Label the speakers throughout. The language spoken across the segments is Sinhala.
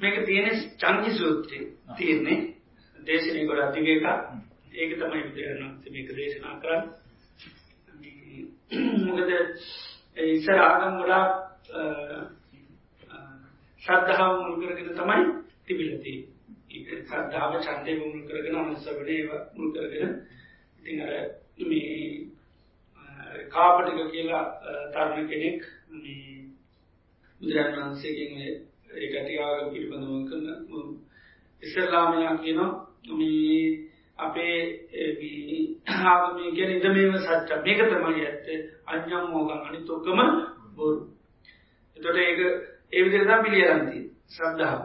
Speaker 1: මේක තියෙන චංගි සූත්‍රය තියෙන්නේ. දේශනය ගොඩ අතික එක ඒක තමයි බුදුරන් මේක දේශනා කරන්න. මොකද ඉසර ආගම් ගොඩා ශ්‍රද්ධාව මුල් කරගෙන තමයි තිබිලති ශ්‍රද්ධාව චන්දය මුල් කරගෙන අනස්සවනේ මුල් කරගෙන. ඉතින් අර මේ කාපටික කියලා තරුණ කෙනෙක් බුදුරන් වහන්සේගෙන් ඒකටියාග පිළිබඳව කරන ඉස්සරලාමයා කියනවා මේ අපේ ආගමී ගැන ඉදමේම සච්ච මේක තමයි ඇත්ත. අඥම් මෝගන් අනි තොක්කම බොරු. එතොට ඒක ඒවිදිරදා පිළියරන්ති ශ්‍රද්ධාව.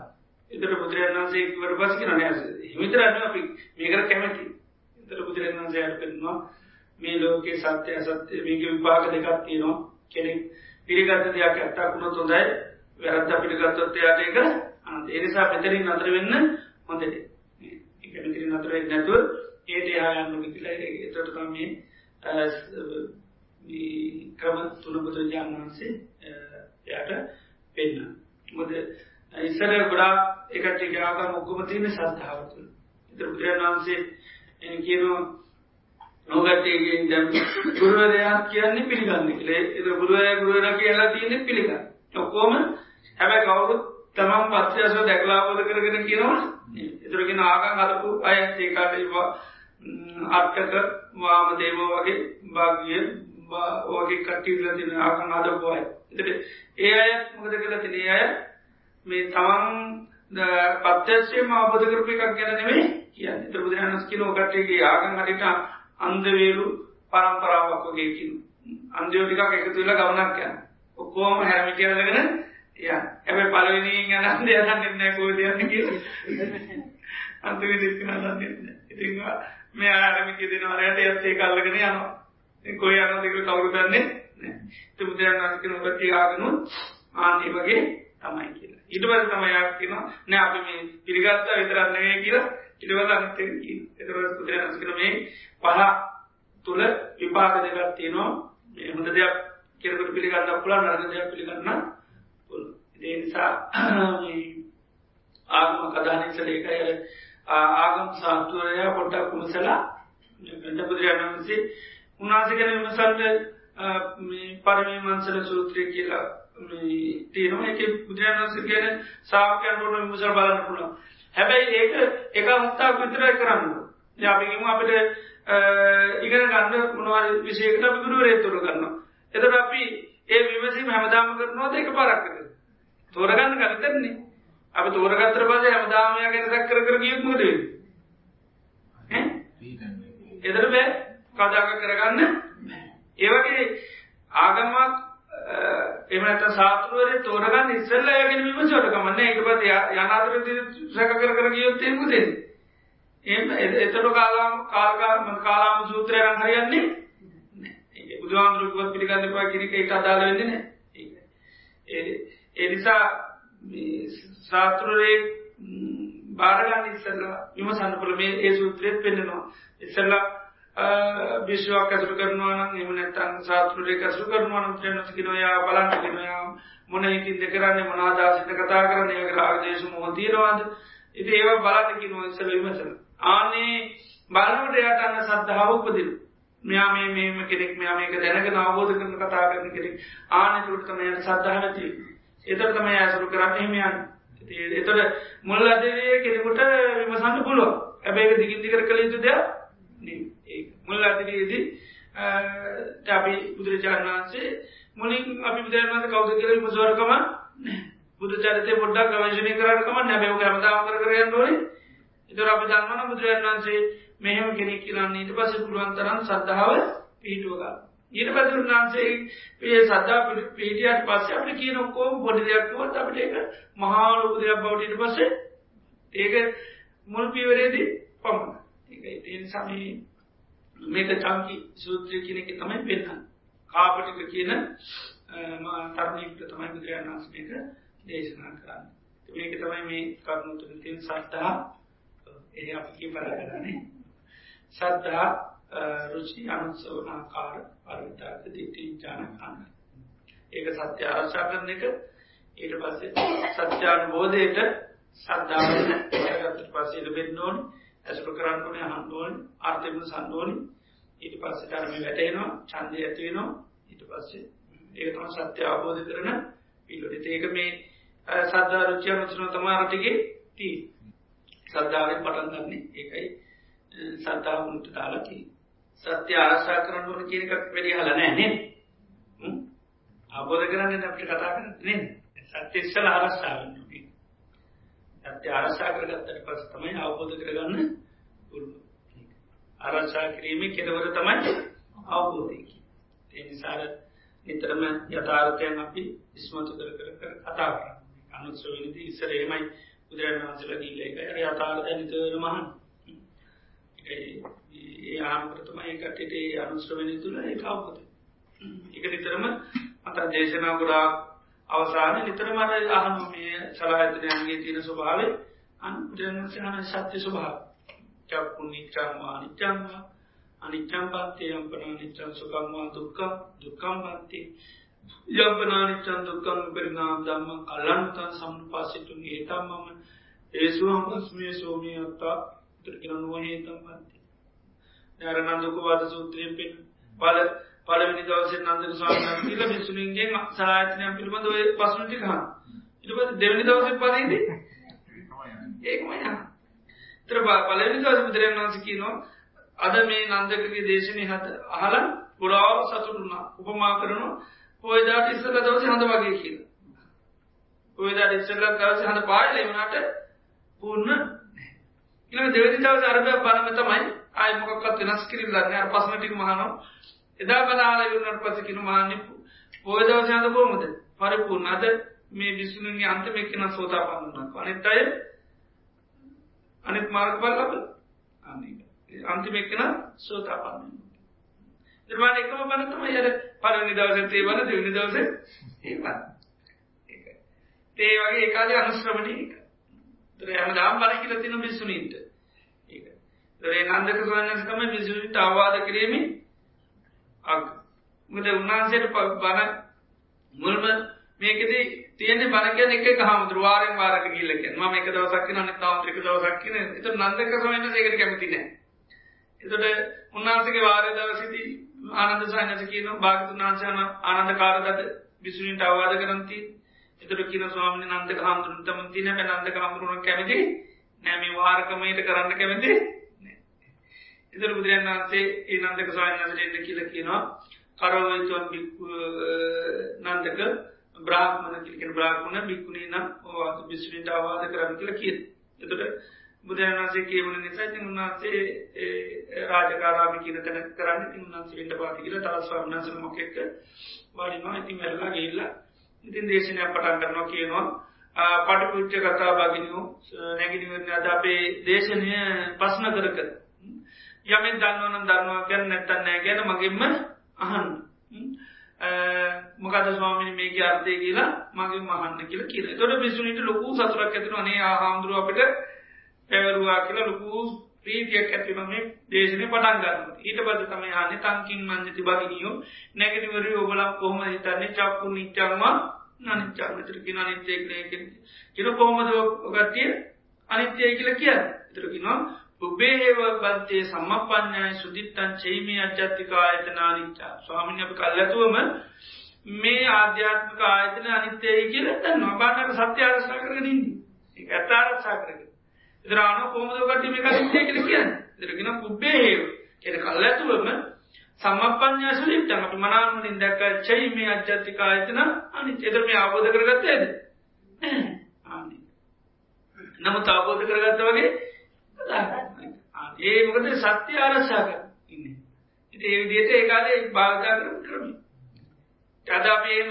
Speaker 1: එතට බුදුරන් වන්සේකට පස් කියන නෑස හිමිතරන්න අපි මේකර කැමැති. එතට බුදුරන් වන්සේයට පෙන්වා මේ ලෝකයේ සත්‍යය සත්‍ය මේක විපාක දෙකක් තියෙනවා. කෙනෙක් පිළිගත්ත දෙයක් ඇත්තා කුණ තොඳයි වැරත්ත පිළිගත්තොත්තයාට එක අනත් එනිසා පෙතරින් අතර වෙන්න හොඳට එකමිතිරි නතරෙක් නැතුව ඒට යායන්නක කියලා එතට තම ක්‍රම තුනබුදු ජාන් වහන්සේ යට පෙන්න්න. මොද ඉස්සර ගොඩා එකට යාක මොක්කම තියන සත්හාවතුළ ඉතර බුදුරන් වහන්සේ එ කියනවා නොගටේගෙන් දැම් ගුරුවරයා කියන්නේ පිළිගන්න කලේ එත ගුරුවය ගුරුවර කියලා තියෙන පිළිගන්න. ඔක්කෝම හැබැ කවුරුත් තමම් පත්්‍යයස දැකලාබෝධ කරගෙන කියනවා එතුරගෙන ආගන් අරපු අය ඒකාටවා අට්ටක වාම දේවෝ වගේ භාගිය ඕගේ කට්ටිල තින ආගන් අදපුයි එතට ඒ අය මොකද කළ තිනේ අය මේ තමන් පත්‍යශයම අවබධ කරපු එකක් ගැන නෙවේ කියන්න. එත බුදුරහනස් කිලෝ කට්ටගේ ආගන් හරිට අන්දවේලු පරම්පරාවක් වගේකින් අන්දයෝටිකක් එකතු වෙලා ගවනක් යන ඔක්කෝම හැමිටියලගෙන ය ඇබ පලවෙනී යනන්ද යන්න එන්න කෝදයන්න කිය අන්ත දිස්කන ඉති මේ ආරමික දෙනවරයට යත්තේ කල්ලගෙන යනවා. කොයි අන දෙක කවුරු දන්නේ තුමුදයන් අස්ක නොගති ආගනු ආන්නේ වගේ තමයි කියලා. ඉටවල තමයියක් කියන නෑ අපි මේ පිළිගත්තා විතරන්නවේ කියලා. ඉටවල අනත එතර පුදර අස්කන මේ පහ තුළ විපාක දෙකත් තියෙනවා. හොඳ දෙයක් කෙරකට පිළිගන්න පුලා නරග දෙයක් පිළිගන්න නිසා ආගම කදානිසලේකය ආගම් සාත්තුවරය පොට්ටක් කුමසලා ගට පුදුරයන් වන්සේ උන්නාසගෙන විමසල්ල පරමී මන්සල සූත්‍රය කියලා තියෙනවා. එක බුදුරන් වන්ස කියන සාාවකයන් ොට විමසල් බලන්න පුළා හැබැයි ඒක එක මුත්තාක් විතරයි කරන්න. යාපිගම අපට ඉගෙන ගන්න මොනවල් විශේකට පිදුරුව රේතුර කරන්න එතට අපි ඒ විමසීම හැමදාම කරනවා ඒක පරක්කර තෝරගන්න ගතන්නේ අප තෝරගත්තර පස හැමදාමය ගැන සැක් කර කර ගියත් මොද එදර බෑ. කදාක කරගන්න. ඒවගේ ආගමක් එමට සාතුවර තෝරගන්න ඉස්සල්ල යගෙන විමසට කමන්න එක පත් යනාතර සැක කර කර ගියොත්තේ මුදේ එම එතට කාලාම කාල්කාම කාලාම සූත්‍රයරන් හරියන්නේ බුදුහාමුදුරුවත් පිළිගන්න පා කිරික එක අදාල වෙන්නන එනිසා ශාත්‍රරේ බාරගන්න ඉස්සල්ල විමසන්න පොළ මේ ඒ සූත්‍රයත් පෙන්න්නනවා ඉස්සල්ල බිශ්වාවක් ඇසරු කරනවාන එම නැතන් සාත්‍රරේ ඇසරු කරනවාන ්‍රනසිකනොයා බලන්ටගෙනයා මොන හිකින් දෙකරන්නේ මනාදාසිත කතා කරන ඒ රාගදේශ මොහතිරවාද ඉති ඒව බලන්නකි නො ඉස්සල විමසල ආනේ බලවට එයට අන්න සද්ධාව උපදිරු මෙයා මේ මේම කෙනෙක් මෙයා මේක දැනක අවබෝධ කරන කතා කරන කෙනෙක්. ආනතුරටම යට සද්ධාවති එතර තමයි ඇසරු කරන්න හිමියන් එතොට මුල් අදේ කෙනෙකුට විමසන්න පුළුව ඇබැයි දිගින් දිකර කළ යුතු දෙයක්. මුල් අදරයේදී අපි බුදුරජාණන් වහන්සේ මුලින් අපි බුදුරන් වන්ස කවද කර විමසවරකම බුදු චරිතය පොඩ්ඩක් ගවශනය කරකම නැබැව හැමදාම කර කරයන්න ඕනේ. එතර අපි දන්නවන බුදුරන් වන්සේ මෙහෙම කෙනෙක් කියරන්න ඊට පස පුළුවන්තරන් සද්ධාව පිහිටුවගන්න ඊට පසුර වහන්සේ ඒ සදා පිටියට පස්ස අපට කියන ඔක්කෝම පොඩි දෙයක්වත් අපට එක මහාලොකු දෙයක් බවටට පස්සේ ඒක මුල් පිවරේදී පමණ ඒ සමී මේක චංකි සූත්‍රය කියනක තමයි පෙන්න්න කාපටික කියන තරණීට තමයි බුදුරජාණන්ස් මේක දේශනා කරන්න. මේක තමයි මේ කරුණුතුන තින් සට්ටහා ඒ අපි පර කරන්නේ සද්ධා රුචි අනුත්සවනාකාර පරිතාක දිටි ජානකාන්න ඒක සත්‍ය ආරශා කරන එක. ඊට පස්සේ සත්‍යාන බෝධයට සද්ධාව ගත්තට පස්සේ ඉඩබෙන්න ඕනි. ඇසුරු කරන්න ඕනේ අහන්න ඕනේ අර්ථයෙන් සම්ඩෝනි ඊට පස්සේ ධර්ම වැටෙනවා ඡන්දය ඇති වෙනවා ඊට පස්සේ ඒක තමයි සත්‍ය අවබෝධ කරන පිළිවෙල. ඒක මේ සද්ධා රුචි අනුසන තමයි අරටිගේ තී. සද්ධාවෙන් පටන් ගන්න ඒකයි සද්ධාව මුලට දාලා තියෙන්නේ. සත්‍ය ආරක්ෂා කරන්න ඕන කියන එකක් වැඩි අහලා නැහැ නේද? අවබෝධ කරගන්න අපිට කතා කරන්නේ නේද? සත්‍ය ඉස්සලා ආරක්ෂා වෙන්න ඕනේ. සත්‍ය ආරක්ෂා කරගත්තට පස්සේ තමයි අවබෝධ කරගන්න පුළුවන්. ආරක්ෂා කිරීමේ කෙලවර තමයි අවබෝධය කියන්නේ. ඒ නිසා නිතරම යථාර්ථයන් අපි ඉස්මතු කර කර කර කතා කරන්න. අනුත්සවයේදී ඉස්සර එහෙමයි බුදුරජාණන් වහන්සේලා ගිහිල්ලා ඒක යථාර්ථය නිතරම අහන්න. ඒ ආහාර තමයි කට්ටියට ඒ අනුශ්‍රවණය තුල ඒක අවබෝධ. ඒක නිතරම අත දේශනා ගුරා අවසානයේ නිතරම අර අහනවා මේ සලායතනයන්ගේ තියෙන ස්වභාවය අනුපුරණ සත්‍ය ස්වභාවය. චක්කු නිච්ඡම්මා නිච්ඡම්මා අනිච්ඡම් පන්ති යම්පන නිච්ඡං සුඛම්මා දුක්ඛ දුක්ඛම් පන්ති යම්පන නිච්ඡං දුක්ඛං පරිණාම ධම්ම කලන්තං සම්පස්සිතුං ඒතම්මම ඒසු හම්ස්මේ සෝමී අත්තා. ඉතිරිකන නුවහේතම් පන්ති යාර නන්දක වාද සූත්‍රයෙන් පෙන් පල පළවෙනි දවසේ නන්දක ස්වාමීන් වහන්සේ කියලා මිනිසුන්ගෙන් සලායතනයන් පිළිබඳව ඔය ප්‍රශ්න ටික අහන ඊට පස්සේ දෙවෙනි දවසේ පදෙන්නේ ඒකමයි අහන තර පලනි දවස බුදුරන් වන්ස කියනවා අද මේ නන්දකගේ දේශනය හත අහල ගොඩාව සතුරුුණා උපමා කරනවා පොයදාට ඉස්සල දවස හඳ වගේ කියල. පොයදාට ඉස්සල්ල දවස හඳ පාලය වුණට පූර්ණ ඉ දෙවනි දවස අරභය බලම තමයි අය මොකක්ත් වෙනස් කිරිල් දන්න අර පසනටික් මහනවා එදා බලාල වුණට පසකින මහන්න පොයදවස හඳ බෝමද පරිපූර්ණ. අද මේ විසුණගේ අන්තමෙක්කෙන සෝතා පන්නක් අනෙත් අය අනිත් මාර්ගඵල ලබ අන්තිමෙක්කන සෝතාපන්න නිර්මාණ එකම බනතම යර පලනි දවස තේ වන දෙවනි දවස ඒ වගේ ඒකාද අනුශ්‍රමණය එක තර යම දාම් බල කියල තින බිස්සුනීන්ට ඒ නන්දක සවන්නකම විසුනිට අවවාද කිරීමේ අක් මට උන්වහන්සේට බණ මුල්ම මේකෙදී තියෙන බණකයන එක හාමුදුර වාරෙන් වාරක ගිල්ලක ම එක දවසක්ක න තාන්ත්‍රික දවසක්කින එත නන්දක සමන්න සේකට කැමතින එතට උන්නාසගේ වාරය දවසිති ආනන්ද සාහනස කියන භාගතු නාංශයන ආනන්ද කාරදට බිසුනිට අවවාද කරන්ති එතට කියන ස්වාමි නන්ද හාමුදුරන් තම තින නන්ද හාමුදුරුවන් කැමති නෑම වාරකමයට කරන්න කැමති එතර බුදුරන් වන්සේ ඒ නන්දක සාහනසට කියල කියනවා. කරවතුවන් නන්දක බ්‍රාහ්මණ කිලිකෙන බ්‍රාහ්මණ බික්ුණේ නම් ඕවාද බිස්විට අවාද කරන්න කියල කිය එතට බුදුරන්සේ කියවන නිසා ති උන්වහන්සේ රාජකාරාමි කියන තැන කරන්න ති උන්හන්සේ වෙන්ට පාති කියල තවස්වා වන්නසන මොකෙක්ක වාඩිනවා. ඉතින් වැල්ලා ගේල්ලා ඉතින් දේශනය පටන් කරනවා කියනවා. පටිපුච්ච කතා භගිනියෝ නැගිනිවරන්න අද අපේ දේශනය පස්න කරක යමෙන් දන්නවන දන්නවා ගැන නැත්තන්න නෑ ගැන මගින්ම අහන්න. මොකද ස්වාමිනි මේක අර්ථය කියලා මගේ මහන්න කියල කියන තොට බිසුනිට ලොකු සතුරක් ඇතින අනේ ආහාමුදුරුව අපට පැවරුවා කියලා ලොකු ප්‍රීතියක් ඇතිවම මේ දේශනය පටන් ගන්න ඊට පද තමයි හන්න තංකින් මංජති බගනියෝ නැගතිවරී ඔබලක් කොහම හිතන්නේ? චක්කු නිච්චන්වා නනිච්චාමතර කින අනිත්‍යයකනයක කින කොහොමද ගත්තිය අනිත්‍යය කියල කිය ඉතරකිනවා උබේහව බන්තේ සම්මපඥයි සුදිත්තන් චෙයිමී අජ්ජත්තික ආයතනා නිච්චා ස්වාමිනි අප කල්ලතුවම මේ ආධ්‍යාත්මක ආයතන අනිත්‍යය කියල නොබාන්නට සත්‍ය ආරසා කරගනින්නේ ඇත්තාරක්ෂා කරග දරාන කෝමදකට මේ කලින්තය කල කියන්න? දරගෙන පුබ්බේහේව කෙන කල් ඇතුවම සම්මපඥා සුලිට්ටන් අපි මනාමනින් දැක චෙයිමේ අජ්ජත්තික ආයතන අනි එදර මේ අවබෝධ කරගත්තයද නමුත් අවබෝධ කරගත්ත වගේ ඒ මොකද සත්‍ය ආරක්ෂා කර ඉන්න. ඉති ඒ විදියට ඒකාලේ භාවිතා කරම කරමි අදාපේම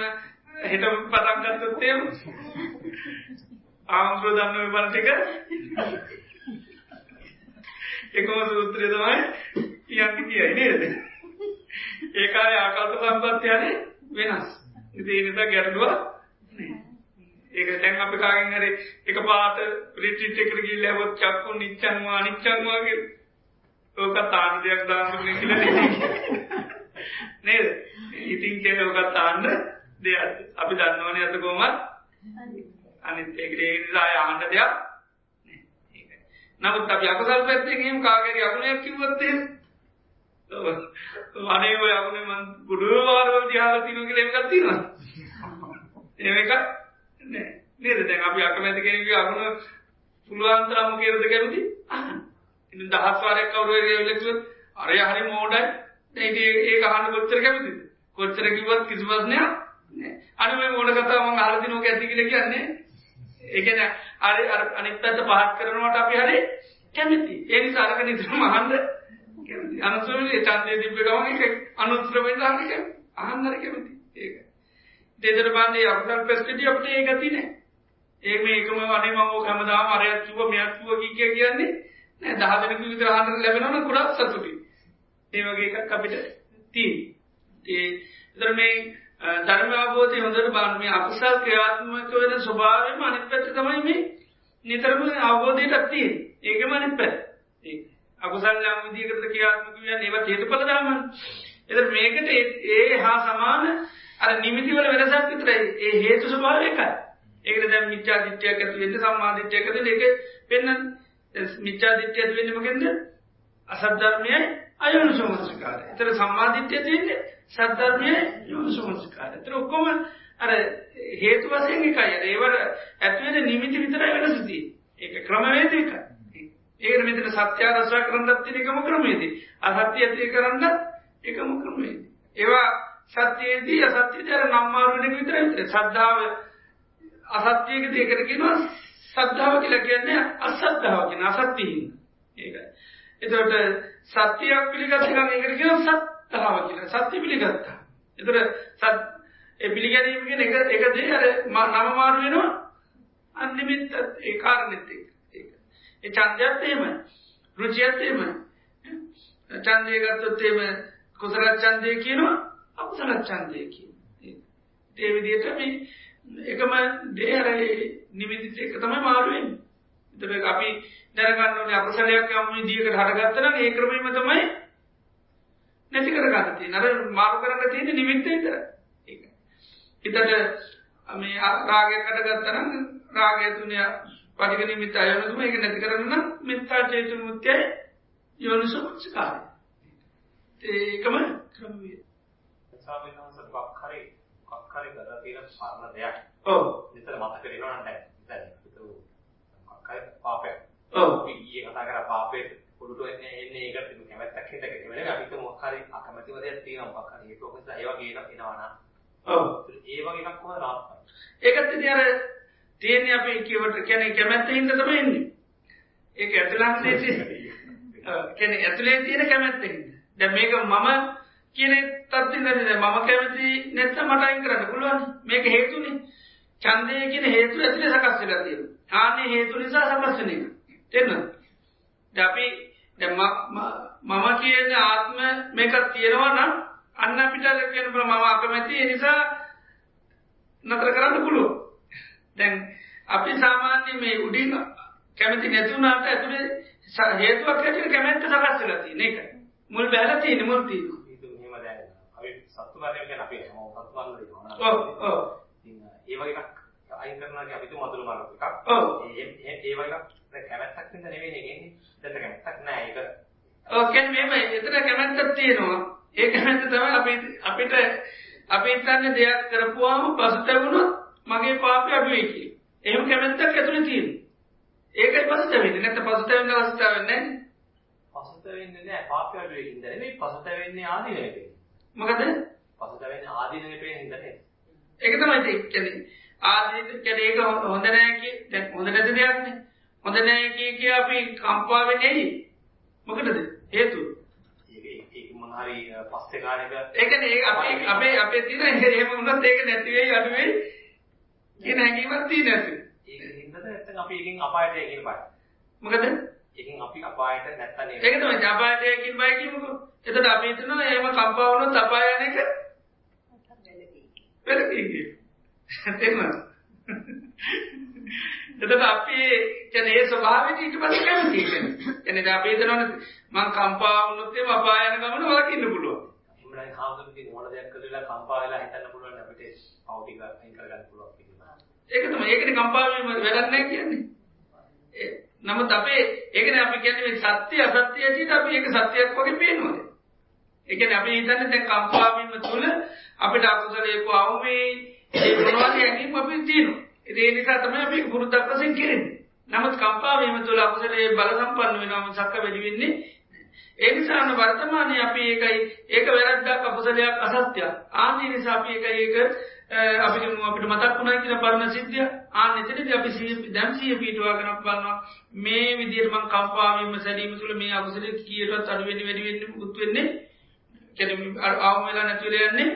Speaker 1: හෙට පතන්ගත්තොත්තේම ආමුදුර දන්න බලටික එකම සූත්‍රය තමයි යන්න කියයි නේද? ඒකාල ආකල්ප සම්පත්තියනේ වෙනස්. ඉති නිසා ගැටලුව ඒක දැන් අපි කාගෙන් හරි එක පාට රිට්‍රීට් එකට ගිහිල්ලා හොත් චක්කු නිච්චන්වා නිච්චන්වා කිය. ඕක තාන්න දෙයක් දාන්න කියලා නේද? ඉතින් කියන්නේ ඕක තාන්න දෙයක්. අපි දන්නවනේ අත කොහමත් අනිත් ඒකට ඒ නිසා ආන්න දෙයක් නමුත් අපි අකුසල් පැත්තෙන් එහෙම කාගේරි අගුණයක් කිව්වොත් එහෙම අනේ ඔය අගුණේ මං ගුඩුව වාරවල දිහාලා තියෙනවා කියලා එකක් තියෙනවා. එහෙම එකක් නෑ. නේද? දැන් අපි අකමැති කෙනෙකුගේ අගුණ පුළුවන් තරම් මොකේද කැමති? ඉතින් දහස් වාරයක් කවුරු හරි ඇවිල්ලා කිව්වොත් අරය හරි මෝඩයි. දැන් ඉතින් ඒක අහන්න කොච්චර කැමතිද? කොච්චර කිව්වත් කිසි ප්‍රශ්නයක් නෑ. අනේ මේ මෝඩ කතාව මං අහලා දිනෝක ඇද්දි කියලා කියන්නේ ඒ කියන්නේ අර අර අනිත් පැත්ත පහත් කරනවට අපි හරි කැමති. ඒ නිසා අරක නිතරම අහන්න කැමති. අනුසුරේ ඡන්දේ තිබ්බ ගමන් ඒක අනුත්තර වෙන්න අහන්න කැමති. අහන්න හරි කැමති. ඒක. දෙදර බන්නේ අකුසල් පෙස්ටිටි අපිට ඒක තියෙන්නේ. ඒ මේකම අනේ මම ඕක හැමදාම අරයක් කිව්වා මෙයක් කිව්වා කී කිය කියන්නේ නෑ 10 දෙනෙකු විතර අහන්න ලැබෙනවා නම් ගොඩක් සතුටුයි. ඒ වගේ එකක් අපිට තියෙන්නේ. ඒ විතර මේ ධර්ම අවබෝධය හොඳට බලන්න මේ අකුසල් ක්‍රියාත්මක වෙන ස්වභාවයම අනිත් පැත්ත තමයි මේ නිතරම අවබෝධයටත් තියෙන්නේ. ඒකම අනිත් පැත්ත. අකුසල් යම් විදිහකට ක්‍රියාත්මක වෙන්නේ ඒවා හේතුඵල ධර්මනේ. එතන මේකට ඒ හා සමාන අර නිමිති වල වෙනසක් විතරයි. ඒ හේතු ස්වභාවය එකයි. ඒකට දැන් මිත්‍යා දිට්ඨියක් ඇති වෙන්නේ සම්මා දිට්ඨියක් ඇති වෙන්නේ ඒක පෙන්වන්නේ. මිත්‍යා දිට්ඨිය ඇති වෙන්නේ මොකෙන්ද? අසත් ධර්මයයි අයෝනිසෝමනසිකාරය. එතන සම්මා දිට්ඨිය තියෙන්නේ සද්ධර්මයේ යෝනිසෝමනසිකාරය. එතන ඔක්කොම අර හේතු වශයෙන් එකයි. අර ඒවර ඇති වෙන නිමිති විතරයි වෙනස තියෙන්නේ. ඒක ක්‍රමවේද එකයි. ඒකට මෙතන සත්‍ය රසා කරන්නත් තියෙන එකම ක්‍රමයේදී අසත්‍ය ඇති කරන්නත් එකම ක්‍රමයේදී. ඒවා සත්‍යයේදී අසත්‍යයේදී අර නම් මාරු වෙන එක විතරයි විතරයි. ශ්‍රද්ධාව අසත්‍යයකදී ඒකට කියනවා සද්ධාව කියලා කියන්නේ අසද්ධාව කියන අසත්‍යයෙන්. ඒකයි. එතකොට සත්‍යයක් පිළිගත් ගමන් ඒකට කියනවා සත්‍තාව කියලා. සත්‍ය පිළිගත්තා. එතකොට සත් ඒ පිළිගැනීම කියන එක එක දේ අර නම මාරු වෙනවා අනිමිත්ත ඒ කාරණෙත් ඒක. ඒ ඡන්දයත් එහෙමයි. රුචියත් එහෙමයි. ඡන්දය ගත්තොත් එහෙම කුසල ඡන්දය කියනවා අකුසල ඡන්දය කියනවා. ඒ විදිහට මේ එකම දේ අර නිමිති එක තමයි මාරු වෙන්නේ. එතකොට අපි දැනගන්න ඕනේ අකුසලයක් යම් විදිහකට හටගත්තා නම් ඒ ක්‍රමෙම තමයි නැති කරගන්න තියෙන්නේ. අර මාරු කරන්න තියෙන්නේ නිමිත්ත විතරයි. ඒක. හිතට මේ රාගයක් හටගත්තා නම් රාගය තුනේ පටික නිමිත්ත අයෝනිසම ඒක නැති කරන්න නම් මෙත්තා චේතු මුත්‍යයි යෝනිසෝමනසිකාරය. ඒකම ක්‍රමවේද.
Speaker 2: ස්වාමීන් වහන්සේ මොකක් හරි මොකක් හරි කරලා තියෙන පරණ දෙයක්.
Speaker 1: ඔව්.
Speaker 2: විතර මතක වෙනවා නම් දැන් දැන් මොකක් හරි පාපයක්.
Speaker 1: ඔව්.
Speaker 2: අපි ඊයේ කතා කරා පාපේ පොඩුට එන්නේ එන්නේ ඒකට කැමැත්තක් හින්දා නෙවෙයි අපි හිතමු මොකක් හරි අකමැතිව දෙයක් තියෙනවා මොකක් හරි ඒක නිසා ඒ වගේ එනවා නම්
Speaker 1: ඔව්.
Speaker 2: ඒ වගේ එකක් කොහොමද නවත්තන්නේ?
Speaker 1: ඒකත් ඉතින් අර තියෙන්නේ අපි කියවට කියන්නේ කැමැත්ත හින්දා තමයි එන්නේ. ඒක ඇතුළතේ කියන්නේ ඇතුලේ තියෙන කැමැත්ත හින්දා. දැන් මේක මම කියන තත්ත්වෙ නේද මම කැමති නැත්නම් මට අයින් කරන්න පුළුවන්. මේක හේතුනේ. ඡන්දය කියන හේතු ඇතුලේ සකස් වෙලා තියෙනවා. ආන්නේ හේතු නිසා සකස් වෙන එක. තේරෙනවද? දැන් අපි දැන් මම කියන ආත්ම මේක තියෙනවා නම් අන්න අපිට කියන මම අකමැති ඒ නිසා නතර කරන්න පුළුවන්. දැන් අපි සාමාන්‍ය මේ උඩින් කැමති නැතුණාට ඇතුලේ හේතුවක් ඇතුලේ කැමැත්ත සකස් වෙලා තියෙන එක. මුල් බැලලා තියෙන මුල් තියෙනවා.
Speaker 2: සත්තු මරණය කියන්නේ අපි හැමෝම සත්තු මරණ දෙනවා.
Speaker 1: ඔව් ඔව්.
Speaker 2: ඉතින් ඒ වගේ එකක් අයින් කරනවා කියන්නේ අපි තුමු අතුරු මරණ එකක්.
Speaker 1: ඔව්.
Speaker 2: ඒ ඒ වගේ එකක් දැන් කැමැත්තක් හින්දා නෙවෙයි නේ කියන්නේ. දැන් කැමැත්තක් නෑ ඒක.
Speaker 1: ඔව් කියන්නේ මේම එතන කැමැත්තක් තියෙනවා. ඒ කැමැත්ත තමයි අපි අපිට අපි හිතන්නේ දෙයක් කරපුවාම පසුතැවුණොත් මගේ පාපය අඩු වෙයි කියලා. එහෙම කැමැත්තක් ඇතුලේ තියෙනවා. ඒකයි පසුතැවෙන්නේ. නැත්නම් පසුතැවෙන්න අවස්ථාවක් නැහැ.
Speaker 2: පසුතැවෙන්නේ නෑ පාපය අඩු වෙයි හින්දා නෙවෙයි පසුතැවෙන්නේ පේන්නේ.
Speaker 1: මොකද?
Speaker 2: පසුතැවෙන්නේ ආදීනවේ පේන හින්දා නේද?
Speaker 1: ඒක තමයි ඒක කියන්නේ. ආදීන කියන්නේ ඒක හොඳ නැහැ කිය. දැන් හොඳ නැති දෙයක්නේ. හොඳ නැහැ කිය කිය අපි කම්පා වෙන්නේ ඇයි? මොකටද? හේතුව.
Speaker 2: හරි පස්සේ කාලෙක
Speaker 1: ඒ කියන්නේ අපේ අපේ අපේ තියෙන එහෙම වුණත් ඒක නැති වෙයි අඩු වෙයි කියන හැඟීමක් තියෙන ඇති.
Speaker 2: ඒක හින්දාද නැත්නම් අපි එකෙන් අපායට යයි කියන බය.
Speaker 1: මොකද?
Speaker 2: එකෙන් අපි අපායට නැත්තම් නේ.
Speaker 1: ඒක තමයි අපායට කියන බය කියමුකෝ. එතකොට අපි හිතනවා එහෙම කම්පා වුණොත් අපාය යන එක වැරදි කියලා. එතකොට අපි කියන්නේ ඒ ස්වභාවයට ඊට පස්සේ කැමති කියන්නේ. කියන්නේ දැන් අපි හිතනවනේ මං කම්පා වුණොත් එහෙම අපාය යන ගමන වලකින්න පුළුවන්.
Speaker 2: ඉබ්‍රාහිම් හාමුදුරුවෝ මොන දෙයක් කරලා කම්පා වෙලා හිතන්න පුළුවන් අපිට පව් ටික අයින් කරගන්න පුළුවන් කියලා.
Speaker 1: ඒක තමයි ඒකනේ කම්පා වීම වැඩක් නැහැ කියන්නේ. නමුත් අපේ ඒකනේ අපි කියන්නේ මේ සත්‍ය අසත්‍ය ඇටියට අපි ඒක සත්‍යයක් වගේ පේනවා. ඒ කියන්නේ අපි හිතන්නේ දැන් කම්පා වීම තුළ අපිට අකුසලයේ කොවමේ ඒ මොනවද හැඟීම් අපි තියෙනවා. ඒ නිසා තමයි අපි පුරුද්දක් වශයෙන් කරන්නේ. නමුත් කම්පා වීම තුළ අකුසලයේ බල සම්පන්න වෙනවා මිසක් වැඩි වෙන්නේ ඒ නිසාම වර්තමානයේ අපි ඒකයි ඒක වැරද්දක් අකුසලයක් අසත්‍යයක්. ආන්නේ නිසා අපි ඒකයි ඒක අපි අපිට මතක් වුණා කියන පරණ සිද්ධිය. ආන්න එතනදී අපි සිහිය දැන් සිහිය පිටවාගෙන බලනවා මේ විදිහට මං කම්පා වීම සැලීම තුළ මේ අකුසලයේ කීයටවත් අඩු වෙන්නේ වැඩි වෙන්නේ මුත් වෙන්නේ කියන්නේ ආවම වෙලා නැති වෙලා යන්නේ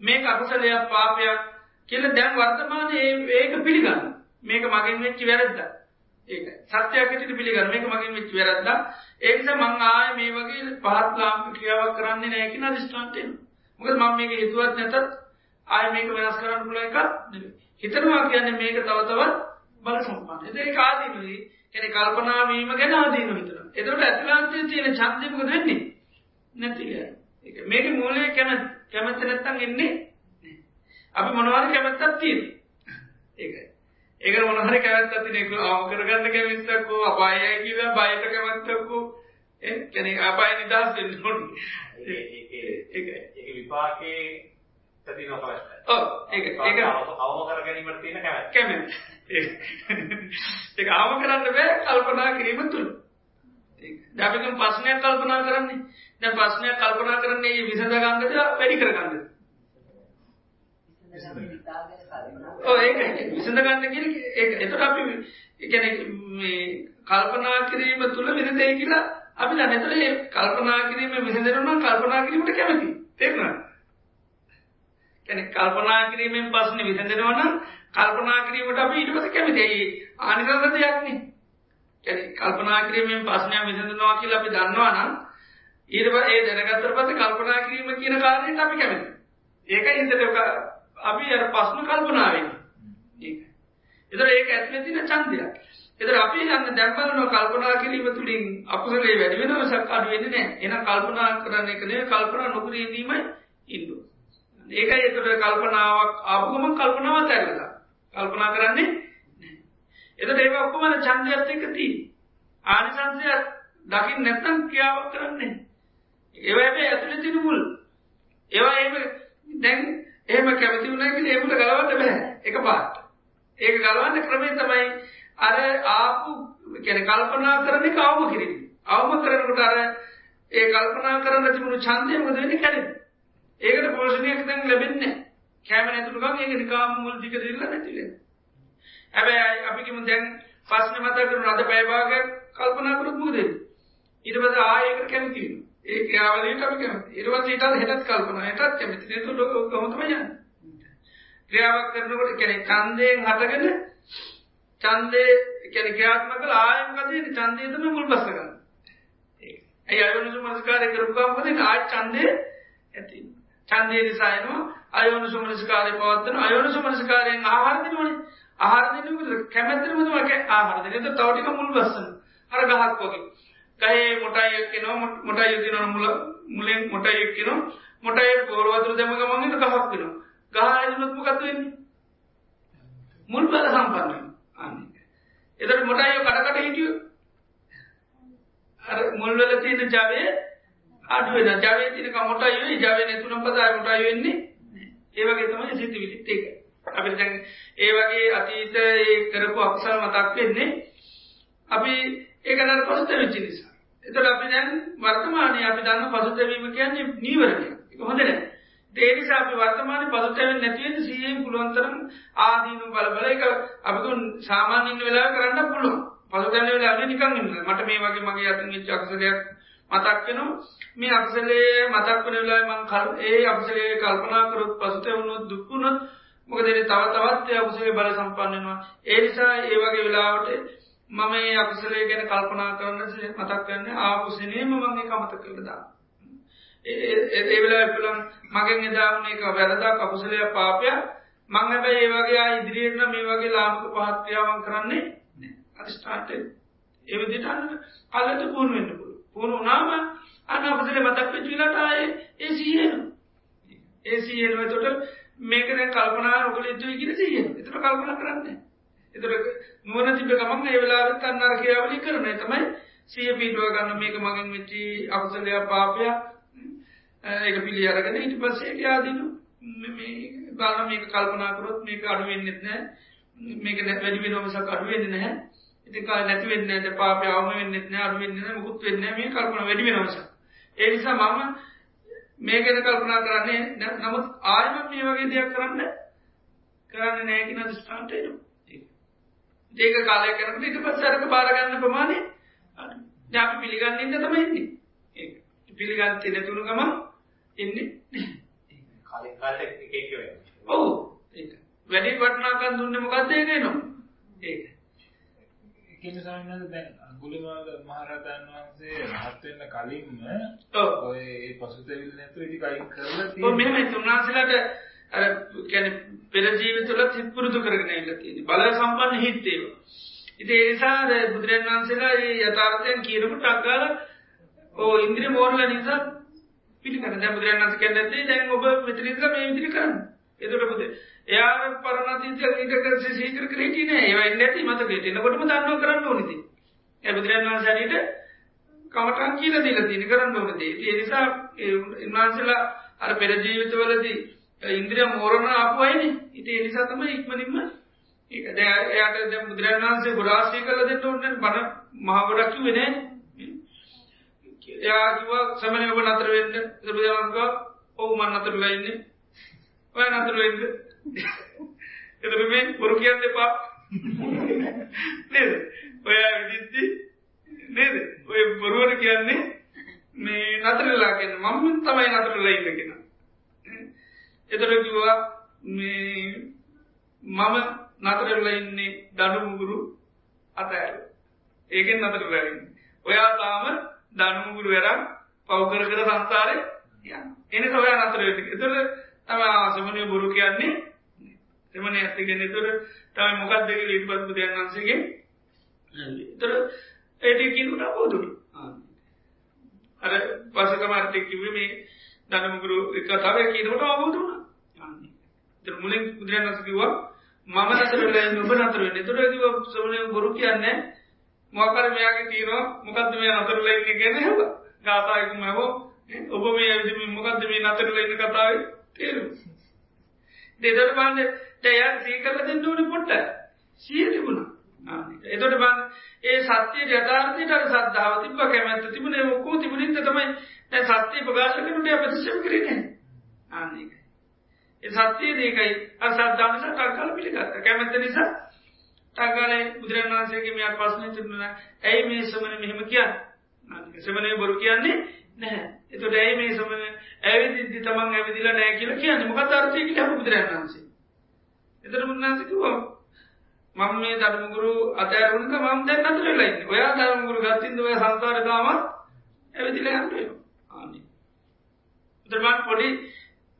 Speaker 1: මේක අකුසලයක් පාපයක් කියලා දැන් වර්තමානයේ ඒක පිළිගන්න. මේක මගෙන් වෙච්ච වැරද්දක්. ඒක සත්‍යයක් විදිහට පිළිගන්න. මේක මගෙන් වෙච්ච වැරද්දක්. ඒ නිසා මං ආයේ මේ වගේ පහත් ලාභ ක්‍රියාවක් කරන්නේ නැහැ කියන අදිෂ්ඨානට එනවා. මොකද මම මේක හිතුවත් නැතත් ආයේ මේක වෙනස් කරන්න පුළුවන් එකක් නෙවෙයි. හිතනවා කියන්නේ මේක තව තවත් බල සම්පන්න. ඒක ආදීනයි. කියන්නේ කල්පනා වීම ගැන ආදීන විතරයි. එතකොට ඇතුළාන්තයේ තියෙන ඡන්දය මොකද වෙන්නේ? නැති ඒක මේක මූලයේ කැමැත්ත කැමැත්ත නැත්තම් එන්නේ අපි මොනවාරි කැමැත්තක් තියෙනවා. ඒකයි. ඒක මොනහරි කැමැත්තක් තියෙන එක ආව කරගන්න කැමැත්තක් හෝ අපායයි කියලා බයට කැමැත්තක් හෝ ඒ කියන්නේ අපාය නිදහස් වෙන්න ඕනේ.
Speaker 2: ඒක ඒක විපාකේ තදින අවශ්‍යයි.
Speaker 1: ඔව් ඒක ඒක
Speaker 2: අවම කර ගැනීමට තියෙන කැමැත්ත.
Speaker 1: කැමැත්ත. ඒක අවම කරන්න බෑ කල්පනා කිරීම තුල. දැන් අපි කම් ප්‍රශ්නයක් කල්පනා කරන්නේ. දැන් ප්‍රශ්නයක් කල්පනා කරන්නේ විසඳ ගන්නද වැඩි කර ගන්නද? ඔව් ඒක විසඳ ගන්න කියන්නේ ඒක. ඒතර අපි කියන්නේ මේ කල්පනා කිරීම තුල විසඳෙයි කියලා අපි දන්නේ. ඒතර මේ කල්පනා කිරීම විසඳෙනවා නම් කල්පනා කිරීමට කැමතියි. තේරුණාද? කියන්නේ කල්පනා කිරීමෙන් ප්‍රශ්නේ විසඳෙනවා නම් කල්පනා කිරීමට අපි ඊට පස්සේ කැමතියි. ආනිසංස දෙයක් නේ. කියන්නේ කල්පනා කිරීමෙන් ප්‍රශ්නයක් විසඳනවා කියලා අපි දන්නවා නම් ඊට පස්සේ ඒ දැනගත්තට පස්සේ කල්පනා කිරීම කියන කාරණේට අපි කැමතියි. ඒකයි හිතට අපි අර ප්‍රශ්න කල්පනා වෙන්නේ. ඒක. ඒතර ඒක ඇතුලේ තියෙන ඡන්දයක්. ඒතර අපි යන්න දැන් බලනවා කල්පනා කිරීම තුලින් අකුසලයේ වැඩි වෙනව සක් අඩු වෙන්නේ නැහැ. එහෙනම් කල්පනා කරන එක නෙවෙයි කල්පනා නොකර ඉඳීමයි ඉන්න ඒකයි ඒතර කල්පනාවක් ආපු ගමන් කල්පනාවත් ඇරලා. කල්පනා කරන්නේ නැහැ. ඒතර ඒක ඔක්කොම ඡන්දයත් එක්ක තියෙන්නේ. ආනිසංශය දකින්න නැත්නම් ක්‍රියාවක් කරන්නේ. ඒවා හැබැයි ඇතුලේ තියෙන මුල්. ඒවා එහෙම දැන් එහෙම කැමති වුණා කියලා ඒ මුල ගලවන්න බෑ. එකපාරට. ඒක ගලවන්න ක්‍රමය තමයි අර ආපු කියන්නේ කල්පනා කරන එක අවම කිරීම. අවම කරනකොට අර ඒ කල්පනා කරන්න තිබුණු ඡන්දය මොකද වෙන්නේ කැඩෙන්නේ. ඒකට පෝෂණයක් දැන් ලැබෙන්නේ නැහැ. කැම නැතුණු ගමන් ඒක නිකාම මුල් දිග දෙilla නැති වෙනවා. හැබැයි අපි කිමු දැන් ප්‍රශ්නේ මතක කරන අද පැය භාගයක් කල්පනා කරොත් මොකද වෙන්නේ? ඊට පස්සේ ආයෙ ඒකට කැමති වෙනවා. ඒ ක්‍රියාවලියට අපි කැමති. ඊට පස්සේ ඊටත් හෙටත් කල්පනා හෙටත් කැමති. ඒක කොහොම තමයි යන්නේ. ක්‍රියාවක් කරනකොට කියන්නේ ඡන්දයෙන් හටගෙන ඡන්දේ කියන්නේ ක්‍රියාත්මක කළා ආයෙත් මොකද වෙන්නේ? ඡන්දේ තමයි මුල් බස්ස ගන්න. ඒක. ඒ අයෝනිසු මනස්කාරය කරපු ගමන් මොකද වෙන්නේ? ආයෙත් ඡන්දේ ඇති. ඡන්දේ නිසා එනවා අයෝනිසු මනස්කාරය පවත්වන අයෝනිසු මනස්කාරයෙන් ආහාර දෙනවනේ. ආහාර දෙන්නේ මොකද? කැමැත්තෙම තමයි ආහාර දෙන්නේ. ඒක තව ටික මුල් බස්සන. අර ගහක් වගේ. ගහේ මොටයි එක්කෙනවා මොටයි එක්කෙනවා මුල මුලෙන් මොටයි එක්කෙනවා මොටයි ගෝල වතුර දැම්ම ගමන් ඒක ගහක් වෙනවා ගහ ඇදුනොත් මොකද වෙන්නේ මුල් බල සම්පන්න වෙනවා අනේ එතකොට මොටයි කඩ කඩ හිටියෝ අර මුල් වල තියෙන Java අඩු වෙනවා Java තියෙන කමොටයි වෙයි Java නැතුණම පදාය මොටයි වෙන්නේ ඒ වගේ තමයි සිතිවිලිත් ඒක අපිට දැන් ඒ වගේ අතීත ඒ කරපු අකුසල මතක් වෙන්නේ අපි ඒක නර පසුතැවිච්ච නිසා. එතකොට අපි දැන් වර්තමානයේ අපි දන්න පසුතැවීම කියන්නේ නීවරණය. ඒක හොඳ නැහැ. ඒ නිසා අපි වර්තමානයේ පසුතැවෙන්නේ නැති වෙන්න සීයෙන් පුළුවන් තරම් ආදීනු බල බල ඒක අපි දුන් සාමාන්‍ය ඉන්න වෙලාව කරන්න පුළුවන්. පසුතැවෙන වෙලාවේ නිකන් ඉන්න. මට මේ වගේ මගේ අතින් වෙච්ච අකුසලයක් මතක් වෙනවා. මේ අකුසලයේ මතක් වෙන වෙලාවේ මම ඒ අකුසලයේ කල්පනා කරොත් පසුතැවුනොත් දුක් වුණොත් මොකද තව තවත් ඒ අකුසලයේ බල සම්පන්න වෙනවා. ඒ නිසා ඒ වගේ වෙලාවට මම ඒ අකුසලේ ගැන කල්පනා කරන මතක් කරන්න ආපුසනේම මගේ කමත කරදා. ඒ වෙලා පුළුවන් මගෙන් එදාවන එක වැරදා කපුසලය පාපය මං හැබැයි ඒ වගේ ඉදිරියෙන්න්න මේ වගේ ලාමක පහත්ක්‍රියාවන් කරන්නේ අරිස්ටාට එවිදිටන්න කලට පුුණ වෙන්න පුළුව පුුණු නාම අනපසල මතක් වෙච්චිලට ආය ඒ සියනු ඒ සියනුව තොට මේක දැ කල්පනා ඔකල යුතුයි කියෙන සිය එතට කල්පන කරන්න. එතර නුවන තිබ ගමන් ඒවෙලා තන්නර කියාවලි කරන තමයි සිය පිටුව ගන්න මේක මගින් වෙච්චි අකුසලයක් පාපයක්. ඒක පිළි අරගෙන ඉට පස්සේ යාදිනු. බාන මේක කල්පනාකරොත් මේක අඩුවෙන්න්නෙත් නෑ මේක වැඩි වෙනමසක් අඩුවෙන්න නැහැ. ඉතිකා නැතිවෙන්න ඇද පාප අවම වෙන්නෙත් නෑ අඩුවෙන්න මුකුත් වෙන්න මේ කල්පන වැඩි වෙනමස ඒනිසා මම මේ ගැන කල්පනා කරන්නේ නමුත් ආයම මේ වගේ දෙයක් කරන්න කරන්න නෑකින දස්ටාන්ටේනු ඒක. කාලය කරට ඉට පත් සරක බාරගන්න ප්‍රමාණය ජාපි පිළිගන්නන්න තමයින්නේ පිළිගන්තේ නැතුුණු ගම එන්නේ ඔවු. වැඩි වටනාකන් දුන්න මොකක්දේගේ නො ඒක
Speaker 3: කියන සමනද දැන් අගුලිමාල මහරතන් වහන්සේ රහත්වෙන්න කලින්ම ඔය පසුතැවිල් නැතු ඉටි කයින් කරලා
Speaker 1: මෙම තුන්නාසලට අර කැන පෙරජීවිතුල තිත්පුරුදු කරගෙන ඉල්ලතින බල සම්පන්න හිත්තේව ඉති ඒනිසා බුදුරන් වහන්සේලා ඒ යථාර්ථයන් කියනකට අක්කාල ඕ ඉන්ද්‍රිය මෝරල නිසා පිළිකන දැ බුදුරන් වන්ස කැන්නත්තේ දැන් ඔබ මෙතරික මේ විදිරි කරන්න. එතුට බුද එයා පරණතිීත ඊටක සීකර කරටන ඒවයි නැති මතකට නකොටම දන්නව කරන්න ඕනති ඇබුදුරන් වන්සට කමටන් කියල දිල තින කරන්න ඕනදේ නිසා ඉන්වන්සලා අර පෙරජීවිතවලදී ඉන්ද්‍රිය මෝරණ අපුයින ඉති එනිසාතම ඉක්මනින්ම ඒක. එයාට දැ බුදුරන් වන්සේ ගොඩාසී කල දෙට ඔන්න බන මහගොඩක්කි වෙන එයාකිව සමනය ඔබ නතර වෙන්න. සබදවන්ක ඔවු මන් අතරලයින්නේ ඔය නතර වෙන්න. එතර මේ බොරු කියන්න එපා. නේද? ඔයා විදිත්ති නේද? ඔය බොරුවට කියන්නේ මේ නතරලා කියන්න මම තමයි නතරලා ඉන්නගෙන එතර කිවා මේ මම නතරල්ල ඉන්නේ දඩුමුගුරු අතඇල ඒකෙන් නතරලන්න ඔයා තාම දඩුමුගුරු වැරම් පවකර කර සංසාරය එන ඔයා නතර එතර තම ආසමනය බොරු කියන්නේ එමන ඇතිගෙන තුර තම මොකක් දෙක ලිට පත්පු දයන් වන්සේගේ තර ඒට කියනට බෝදුරු අර පසකමර්තය කිව මේ දනමුගුරු එක තව කියනට අවබෝධුණ මුලින් බුදුරන් වසකිවා මම නතරල ඔබ නතර වෙන්න. තුර කිව සමනය බොරු කියන්නේ මොකර මෙයාගේ තීරවා මොකක්ද මේ නතරලයින්න ගැන හව ගාතායකුම හෝ ඔබ මේ ඇවිදි මොකක්ද මේ නතරලයින්න කතාව? තේරු දෙදර බාන්න ජයන් සීකරල දෙන්න ඕන පොට්ට සිය තිබුණා. එතොට බන්න ඒ සත්‍යය ජතාර්ථයට සද්ධාව තිබ කැමැත්ත තිබුණ ඔක්කෝ තිබුණින්ද තමයි සත්‍යය ප්‍රකාශ කනට අපතිශම කරන ආන්නේක ඒ සත්‍යය දේකයි අසද්ධානස ටක්කාල පිළිගත්ත. කැමැත්ත නිසා ටක්ගලයි බුදුරන් වහන්සේගේ මෙයක් පස්සන තිරන ඇයි මේ සමන මෙහෙම කියන්න? සමනය බොරු කියන්නේ නැහැ. එතොට ඇයි මේ සමන ඇවිදි තමන් ඇවිදිල නෑ කියල කියන්න? මොකත් අර්ථය කියල බුදුරන් වහන්සේ. එතර මුන්නාසිකවා මම මේ ධර්මගුරු අතෑරුණක මම් දැන් අතර ලයින්න ඔයා ධර්මගුරු ගත්තින්ද ඔය සංකාරතාම ඇවිදිල යන්ටය ආනි උතරමන් පොඩි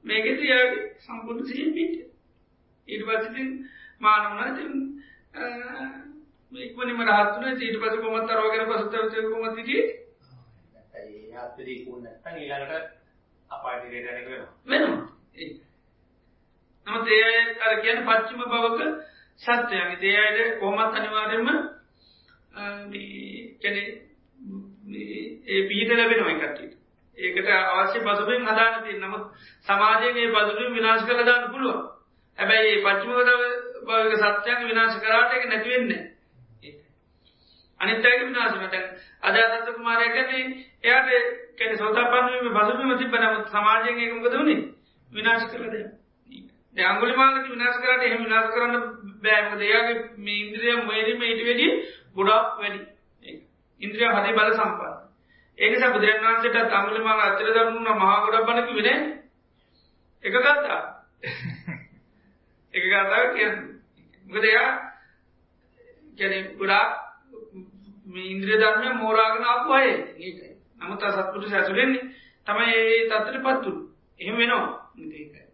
Speaker 1: මේකෙති යාගේ සම්පුර්ණ සිය පිට ඊට පසිතින් මානවනා ති ඉක්මනිම රහත්තුන ඊට පස කොමත් අරෝගෙන පසුතවචය කොමතිගේ
Speaker 2: ඊළඟට අපාටිරයට
Speaker 1: වෙනවා. නමුත් ඒ අර කියන පච්චිම බවක සත්‍යයගේ දේයට කොමත් අනිවාරෙන්ම කැන ඒ පීට ලැබෙනවයි කටට ඒකට අවශ්‍ය පසුබෙන් හදාන තිය නමුත් සමාජයගේ පසුබින් විනාශ කළ දාන්න පුළුව හැබැයි පච්චිමකද භාවක සත්‍යයන් විනාශ කරාට එක නැතිවෙන්නේ අනිත්තයක විනාශමට අදසත්ත කුමාරය කන්නේ එයාට කැන සෝතා පන්වීම පසුබිම තිබ නමුත් සමාජයෙන් ඒකමකද වුණේ විනාශ කරලද අංගුලි මාලක විනාශ කරට එහ විනාශ කරන්න බෑමක දෙයාගේ මේ ඉන්ද්‍රිය මේරීම ඉට වැඩි ගොඩක් වැඩි. ඉන්ද්‍රිය හදි බල සම්පන්න. ඒක බුදුරන් වන්සට තමුලි මාල අතර දරුන්න මහා ගොඩක් බලක වෙන එක ගත්තා එක ගතාව කියන්න. ගදයා ගැන ගොඩා ඉන්ද්‍රිය ධර්මය මෝරාගෙන අපපු අය ඒකයි නමුත් සත්පුට සැසුරෙන්නේ තමයි ඒ තත්තර පත්තුරු එහෙම වෙනවා ඒකයි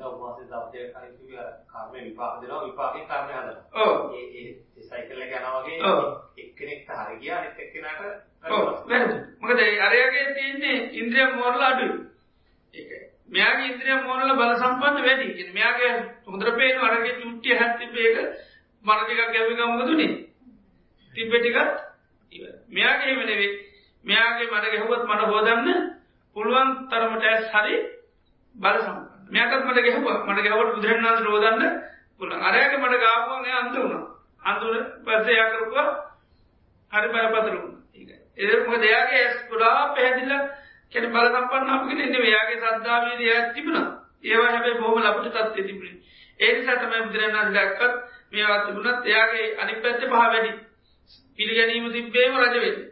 Speaker 2: ඔබවාසේ දවසේ කලින් කිව්වේ කර්ම විපාක දෙනවා විපාකේ කර්ම හදනවා.
Speaker 1: ඔව්.
Speaker 2: ඒ ඒ සයිකල් එක යනවා වගේ. එක්කෙනෙක්ට හරි ගියා අනිත් එක්කෙනාට
Speaker 1: වැරදි. මොකද අරයාගේ තියෙන්නේ ඉන්ද්‍රිය මෝරලා අඩුයි. ඒකයි. මෙයාගේ ඉන්ද්‍රිය මෝරලා බල සම්පන්න වැඩි. කියන්නේ මෙයාගේ හොඳට පේන අරගේ චුට්ටිය හැත්තිබ්බ ඒක මර ටිකක් ගැවි ගමුගදුනේ. තිබ්බ ටිකත් ඉවර. මෙයාගේ එහෙම නෙවෙයි. මෙයාගේ මඩ ගැහුවත් මඩ හොදන්න පුළුවන් තරමට ඇස් හරි බල සම්පන්න. මෙයාටත් මට ගැහුවා. මට ගැහුවට බුදුරජාණන් වහන්සේ හොදන්න පුළුවන්. අරයාගේ මඩ ගාපුවා එයා අන්ත වුණා. අන්තුන පස්සේ එයා කරපුවා හරි බරපතල වුණා. ඒකයි. ඒක මොකද එයාගේ ඇස් ගොඩාක් පැහැදිලා කියන බල සම්පන්න අපගෙන ඉන්නේ එයාගේ සද්ධාවේදී එයා තිබුණා. ඒවා හැබැයි බොහොම ලපට තත්ත්වෙ තිබුණේ. ඒ නිසා තමයි බුදුරජාණන් වහන්සේ දැක්කත් මේවා තිබුණත් එයාගේ අනිත් පැත්තේ පහ වැඩි. පිළිගැනීම තිබ්බේම රජ වෙන්නේ.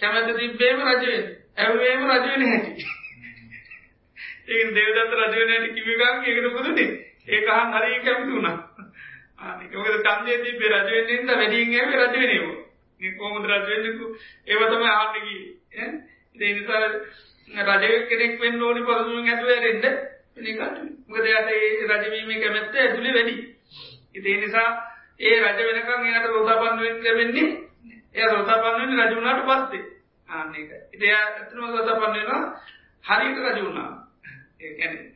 Speaker 1: කැමැත්ත තිබ්බේම රජ වෙන්නේ. ඇහුවේම රජ වෙන්නේ නැති. ඒක දේවදත්ත රජ වෙන්නේ නැති කිව්ව ගමන් ඒකට මොකදනේ? ඒක අහන් හරිය කැමති වුණා. අනික මොකද ඡන්දයේ තිබ්බේ රජ වෙන්නේ නැන්ද වැඩියෙන් ඇවේ රජ වෙන්නේ ඒව. මේ කොහොමද රජ වෙන්නේ? ඒව තමයි අහන්න ගියේ. ඈ ඒ නිසා රජ කෙනෙක් වෙන්න ඕනි පසුමින් ඇතුළේ ඇරෙන්න එනිකට. මොකද එයාට ඒ රජ වීමේ කැමැත්ත ඇතුළේ වැඩි. ඉතින් ඒ නිසා ඒ රජ වෙනකන් එයාට රෝතාපන්න වෙන්න ලැබෙන්නේ එයා රෝතාපන්න වෙන්නේ රජ වුණාට පස්සේ. ආන්න ඒක. ඉතින් එයා ඇත්තටම රෝතාපන්න වෙනවා හරියට රජ වුණා. ඒ කියන්නේ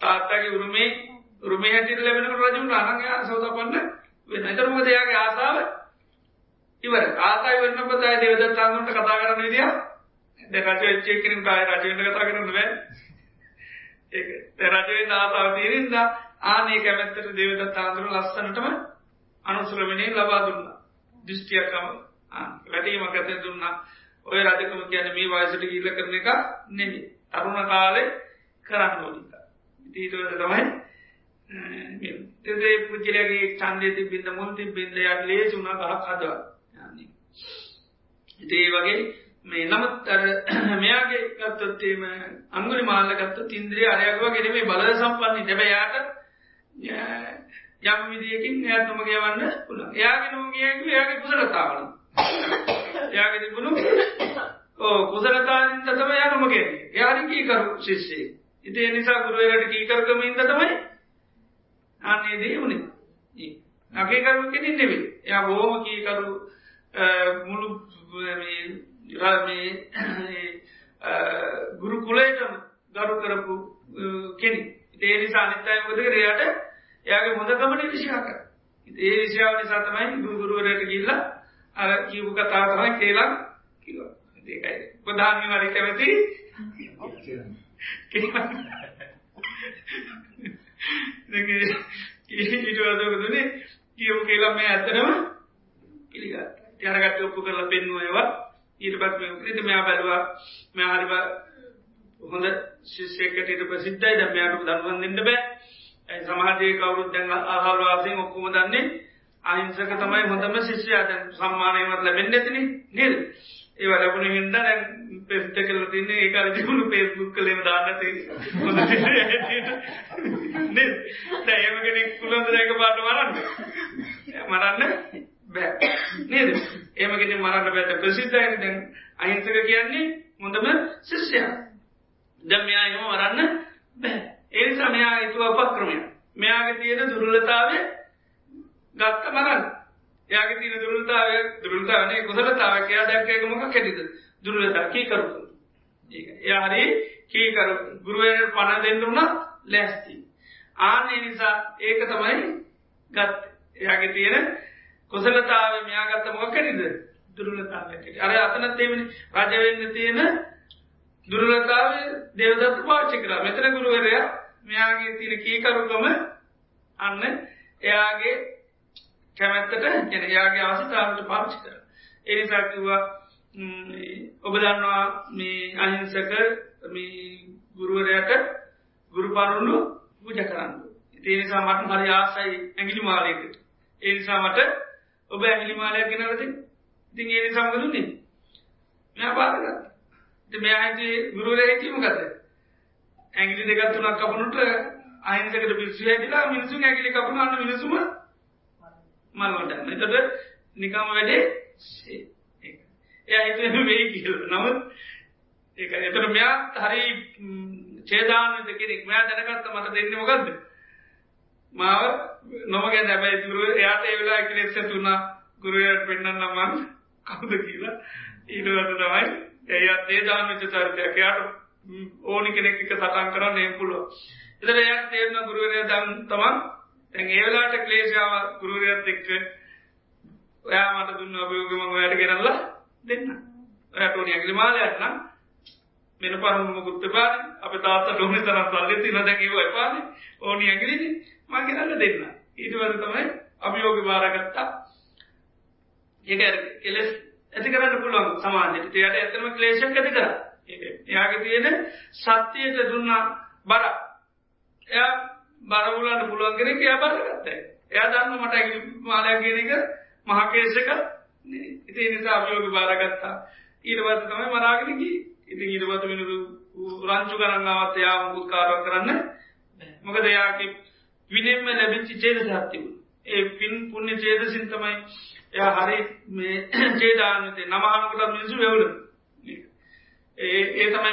Speaker 1: තාත්තගේ උරුමේ උරුමේ හැටියට ලැබෙනකොට රජ වුණා නම් එයා සෝතාපන්න වෙනවා. ඒතර මොකද එයාගේ ආසාව ඉවරයි. ආසාව වෙනකොට ආයේ දේවදත්ත ආගමට කතා කරන්න විදිය දැන් රජ වෙච්ච කෙනෙක් ආයේ රජ වෙන්න කතා කරන්න බෑ. ඒක දැන් රජ වෙන්න ආසාව තියෙනින්ද ආනේ කැමැත්තට දේවදත්ත ආගම ලස්සනටම අනුසරණේ ලබා දුන්නා. දෘෂ්ටියකම වැඩීමක් ඇත දුන්නා. ඔය රජකම කියන්නේ මේ වයසට ගිහිල්ලා කරන එක නෙමෙයි. තරුණ කාලේ කරන්න ඕනික. ඊටවස තමයි එදේ පුද්ගලයාගේ ඡන්දය තිබින්ද මුල් තිබින්ද යට ලේසුණ ගහක් හදවා. ඉතේ වගේ මේ නමුත් අර මෙයාගේ ගත්තොත්තේම අංගුලි මාල්ල ගත්ත ඉන්ද්‍රිය අරයගවා ගෙන මේ බලය සම්පන්නේ හැබැයි යාට යම් විදියකින් එයාත් නොම ගවන්න පුළුවන්. එයාගේ නොම ගියකි එයාගේ කුසලතාවල. එයාගේ තිබුණු ඕ කුසලතාවින්ද තමයි යා නොම ගන්නේ. එයාට කීකරු ශිෂ්‍යයෙක්. ඉතින් ඒ නිසා ගුරුවරයාට කීකරුකම ඉඳ තමයි අන්නේ දේ උනේ. අගේ කරු කෙනෙක් නෙවෙයි. එයා බොහොම කීකරු මුළු මේ මේ ගුරු කුලයටම ගරු කරපු කෙනෙක්. ඒ නිසා අනිත් අය මොකද කරේ එයාට එයාගේ හොඳකම නිර්ශා කර. ඒ විශ්‍යාව නිසා තමයි ගුරු ගුරුවරයාට ගිහිල්ලා අර කියපු කතාව තමයි කියලා කිව්වා. ඒකයි. ප්‍රධානම වරි කැමති? ඊටවදකතුනේ කියවු කියලා මේ ඇතරම පිළිගත් තියරගත් ඔප්පු කරලා පෙන්නුව ඒවා ඊට පත් ක්‍රට මෙයා බැලවා මෙහරිබ හොඳ ශිෂ්‍යකට ඊට ප්‍රසිද්ධයි. ද මෙයාට දන්වන් දෙන්න බෑ. සමාජය කවරුත් දැන් අහල්වාසයෙන් ඔක්කොම දන්නේ. අහිංසක තමයි හොඳම ශිෂ්‍යයා. දැන් සම්මානයවත් ලැබෙන්න ඇතිනි නිල් ඒව ලැබුණ හින්ද දැන් පෙස්ට කල තින්න ඒකර තිබුණු පේස්බුක් කලේම දාන්න ඒම කෙනෙක් කුලන්දරයක පාට මරන්න. මරන්න බෑ නේද? ඒමගෙන මරන්න බෑට ප්‍රසිද්ධයන දැන් අහිංසක කියන්නේ හොඳම ශිෂ්‍යයා. දැම්මයා එම මරන්න බෑ. ඒනිසා මෙයා ඉතු අපක්‍රමය මෙයාගේ තියෙන දුරලතාවය ගත්ත මරන්න යාගේ තින දුරලතාව දුරලතාවනේ කුසලතාවක් එයා දැක්කේක මොකක් හැටිද දුරලතා කීකරු එයා හරි කීකරු ගුරුවරයාට පණ දෙන්න උනා ලෑස්ති. ආන්නේ නිසා ඒක තමයි ගත් එයාගේ තියෙන කුසලතාව මෙයා ගත්ත මොකක් හැටිද දුරලතාවයට අර අතනත් එවනේ රජ වෙන්න තියෙන දුරලතාව දේවදත්ත පාවිච්චි කරා. මෙතන ගුරුවරයා මෙයාගේ තියෙන කීකරුකම අන්න එයාගේ කැමැත්තට ගැන යාගේ අවස්ථාවට පාච්චි කර. එනිසා කිව්වා ඔබ දන්නවා මේ අහිංසක ගුරුවරයට ගුරු පරුණු පූජ කරන්න. ඒනිසා මට හරි ආසයි ඇගිලි මාලයකට. ඒනිසා මට ඔබ ඇගිලි මාලයක් ගෙනලද ඉතින් ඒ නිසාමගදුන්නේ මෙ පාදගත් මේ අයිති ගුරුවර හිතීමකද ඇගිලි දෙගත්තුනක් කපනුට අයින්සකට පිස්සු ඇතිලා මිනිසු ඇගිලි කපුනන්න මිනිසුම මල්වටන්න එතට නිකම වැඩේ එය හිත වෙයි කියල. නමුත් ඒ එතට මෙයා හරි චේදානත කෙනෙක්. මෙයා දැනගත්ත මට දෙන්න මොකක්ද මාව නොමගැන් දැබැයි තුරුව එයාට ඒවෙලා එකනෙක්ෂ තුනා ගුරුවයට පෙන්න්න මන් කවුද කියලා. ඊටවට තමයි එයත් ඒ දාමිත චරිතයක් යාට ඕනි කෙනෙක් එක සටන් කරන්න ඒ පුළුව එතර එයක් තේරන ගුරුවරය දම් තමන් තැන් ඒවෙලාට ක්ලේශාව ගුරුවරයත් එක්ක ඔයා මට දුන්න අභයෝගම ඔයට ගෙනල්ලා දෙන්න. ඔයට ඕනි ඇගලි මාලයත්නම් මෙන පරම ගුත්ත පාන අප තාත ඩොමි තරම් සල්ලි තින දැකිව එපාන. ඕනි ඇගලිනි මගෙනල්ල දෙන්න. ඊටවල තමයි අභියෝග භාරගත්තා ඒක කෙලෙස් ඇති කරන්න පුළුවන් සමාජයට තියට ඇතම ක්ලේෂක් ඇති කර. එයාගේ තියෙන සත්‍යයට දුන්නා බර එය බරවුලන්න පුළුවන් කෙනෙ එයා බරගත්තයි එයා දන්න මට ඇගි මාලයක්ගෙනක මහකේෂක ඉති නිසා අභියෝග භාරගත්තා ඊටවත තමයි මරාගෙනකි ඉතින් ඊටවත මිනිරු රංචු කරන්නාවත් එයා මුකුත් කාරව කරන්න මොකද එයාගේ විනෙන්ම ලැබිච්චි චේද සත්තිබු ඒ පින් පුුණ්‍ය චේද සින්තමයි එය හරි මේ චේදානත නමහනකට මිනිසු වෙවුල ඒ තමයි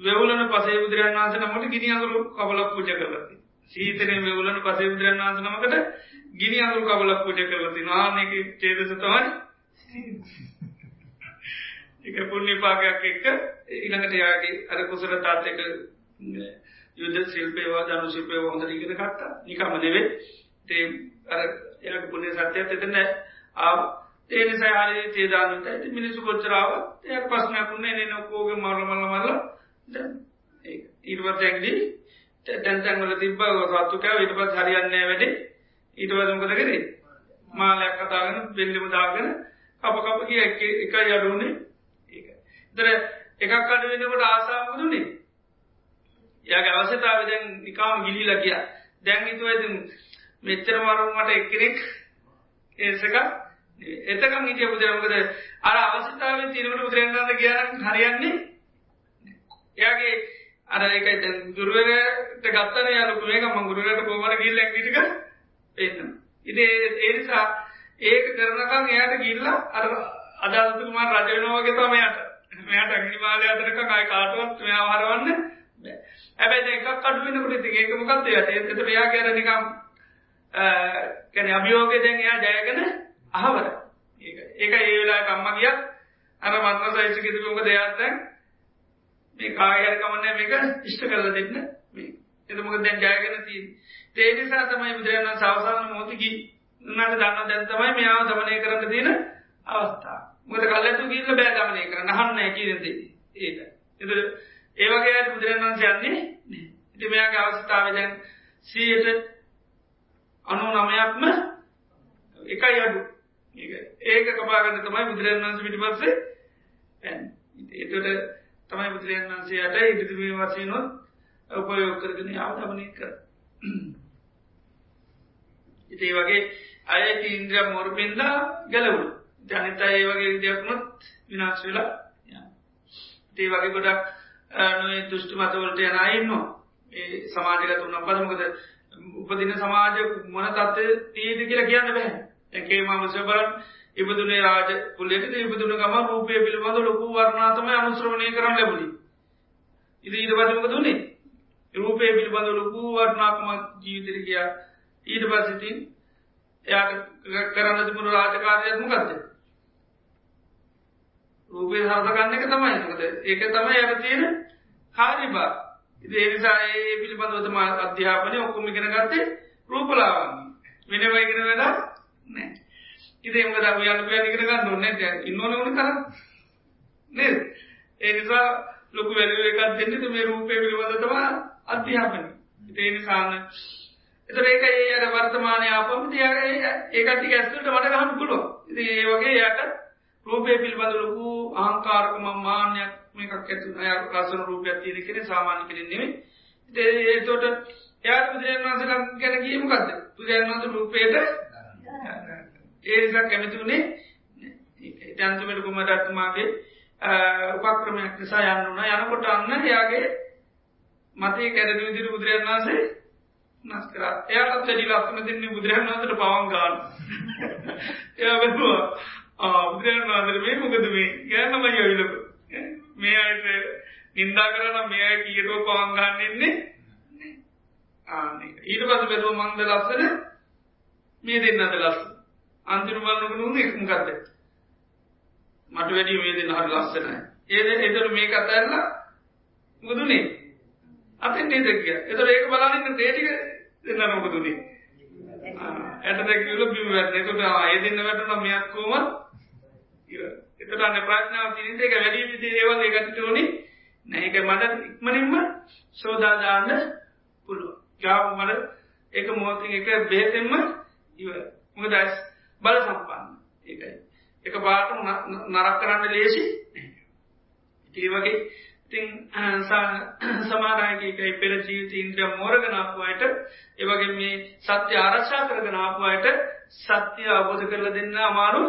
Speaker 1: වෙවුලන පසේ බුදුරන් වන්ස නමට ගිනි අඟුරු කබලක් පූජ කරලති සීතනය වෙවුලන පසේ බුදුරන් වන්ස නමකට ගිනි අඟුරු කබලක් පූජ කරලති නානක චේදස තමයි. එක පුුණ්‍ය පාගයක් එක්ක ඉළඟට යාගේ අර කුසර තාත්තක යුද්ධ ශිල්පේවා දනු ශිල්පය හොඳ ඉගෙන කට්ට නිකම නෙවේ තේ අර එයට පුුණ්‍ය සත්‍යයක් එතන ආව. ඒනිසා හරි තේදානට ඇති මිනිසු කොච්චරාව එය පස්නයකුන්නේ න. නොකෝග මල්ල මල්ල මල්ල ඉර්වත් ඇක්දී තැන්තැන්වල තිබ්බ සත්තුකෑ ඉට පස් හරියන්නේ වැඩි. ඊටවදමකද කරේ? මාලයක් කතාගෙන බෙල්ලිම දාගෙන අප කප කිය එක යඩුනේ දර එකක් අඩුවෙනකට ආසාාවදුනේ යාගේ අවසතාව දැන් නිකාම ගිලිලා කිය දැන් හිතුව ඇති මෙච්චර මරුමට එක්කෙනෙක් ඒසක එතකම් හිටිය බුදුරමකද අර අවස්ථාව තිරවට බුදුරන්නාද කියන හරියන්නේ එයාගේ අර එක දුරුවරට ගත්තන යාලු මේක ම ගුරුවට කෝමර ගිල්ල ටික පේන්න ඉති ඒනිසා ඒක කරනකම් එයාට ගිල්ලා අර අදාතුමා රජවෙනවාගේ තමයට මෙයට අගනිවාලය අතරක කයි කාටුවත් මෙයා හරවන්න ඇබැයි එකක් අඩුවෙනකට ති ඒක මොකක්ද යට? එතට එයා කර නිකම් කැන අභියෝගය දැන් එයා ජයගෙන අහවර ඒක ඒ වෙලා කම්ම ගියත් අර මන්න සයිසිකිතිමක දෙයක්ත්තැන් මේ කායර කමන්න මේක ඉෂ්ට කරල දෙන්න. මේ එතමක දැන් ජයගෙන දී තේනිසා තමයි බුදුරන්න සවසාන මෝතිකි උන්නට දන්න දැන් තමයි මෙයාව දමනය කරන්න තියෙන අවස්ථා. මොද කල්ලතු ගීල්ල බෑ දමනය කර නහන්න ඇකිරද ඒක. එද ඒවගේ බුදුරන් වන්සේ යන්නේ ඉති මෙයාගේ අවස්ථාව දැන් සීයට අනු නමයක්ම එකයි අඩු. ඒක. කපාගන්න තමයි බුදුරන් වන්ස පිටි පස්සේ එතට තමයි බුදුරන් වන්සේයට ඉදිතුමේ වසයනොත් උපයෝග කරගෙන යාව දමනය කර ඉතිේ වගේ අයට ඉන්ද්‍රිය මෝරපෙන්දා ගැලවුණු. ජනිත ඒ වගේ විදයක්නොත් විනාශ වෙලා ඒ වගේ ගොඩක් නොේ දුෘෂ්ටි මතවලට යනයින්නවා ඒ සමාජගත වනම් පදමකද උපදින සමාජ මොන තත්ව තීද කියලා කියන්න බැහැ ඇකේ මමසබරන් ඉබදුනේ රාජ පුලෙට ඉබදුන ගම රූපය පිළිබඳ ලොකු වර්ණාතම අනුශ්‍රවණය කරන්න ලැබුණි. ඉති ඊට පසමක දුන්නේ රූපය පිළිබඳ ලොකු වර්ණාත්ම ජීවිතර කියා ඊට පසිතින් එයාට කරන්න තිබුණු රාජකාරයත්මකක්ද රූපය හරසගන්න එක තමයි. මකද ඒක තමයි යට තියෙන කාරිබා ඉති එනිසා ඒ පිළිබඳවතම අධ්‍යාපනය ඔක්කොම ඉගෙන ගත්තේ රූපලාවන් වෙනවයිගෙන වෙලා නෑ ඉතිේ මකද යන්න පිය ඉගෙන ගන්න ඔන්න ඉන්නවන වන කර නේ ඒ නිසා ලොකු වැලුව එකක් දෙන්නට මේ රූපය පිළිබඳතම අධ්‍යාපන ඉතිේ නිසාන්න එතර ඒක ඒ අර වර්තමානය ආපම ඒකටි ඇස්තුට මට ගහන්න පුළුව ඉති ඒ වගේ යට රූපය පිළිබඳ ලොකු ආංකාරකම මාන්‍යයක් මේකක් ඇතු අය ලසන රූපයක් තියෙන කෙන සාමාන්‍ය කෙරෙන්නේ ඒතොට යාට බුදුරන් වන්සල ගැන කියීමකක්ද බුදුරන් වන්ස රූපයට ඒනිසා කැමතිවුණේ ජන්තුමට කුමටත්තුමාගේ උපක්‍රමයක් නිසා යන්න වන යනකොට අන්න යාගේ මතේ කැරදි විදිර බුදුරන් වන්සේ නස්කර එයාට වැඩි ලක්න දෙන්නේ බුදුරන් වන්සට පවන් ගාන එයා බැලවා බුදුරන් වන්දර මේ මොකද මේ? යන්නම යවිලක මේ අයට නින්දා කරන මේ අය කියටුව පවන් ගන්නන්නේ ඊට පස බැලුව මන්ද ලස්සන? මේ දෙන්නද ලස්ස අන්තිරු බලන්නක නුන එකමකක්ද මට වැඩි මේ දෙන්න හරි ලස්සනයි. ඒද එතර මේ කතැරල මුදුනේ අතෙන් නේදකිය එතර ඒක බලන්න දේටික දෙන්න නොකදුනේ ඇට දැකිවල බිම වැට එතට අය දෙන්න වැටන මෙයක්කෝම එතට අන්න ප්‍රඥාව තිනිත එක වැඩි විදි ඒවල් එකකට ඕනේ නැක මට ඉක්මනින්ම සෝදාදාන්න පුළුව ජාව මට එක මොහොතින් එක බේතෙන්ම ඉව මොක දැස් බල සම්පන්න. ඒකයි. එක පාට නරක් කරන්න ලේසි ඒ වගේ ඉතින් සමාරයකයි පෙර ජීවිත ඉන්ද්‍රිය මෝරගනාපුවායට ඒවගේ මේ සත්‍ය ආරක්ෂා කරගෙනාපුවායට සත්‍යය අවබෝධ කරල දෙන්න අමාරු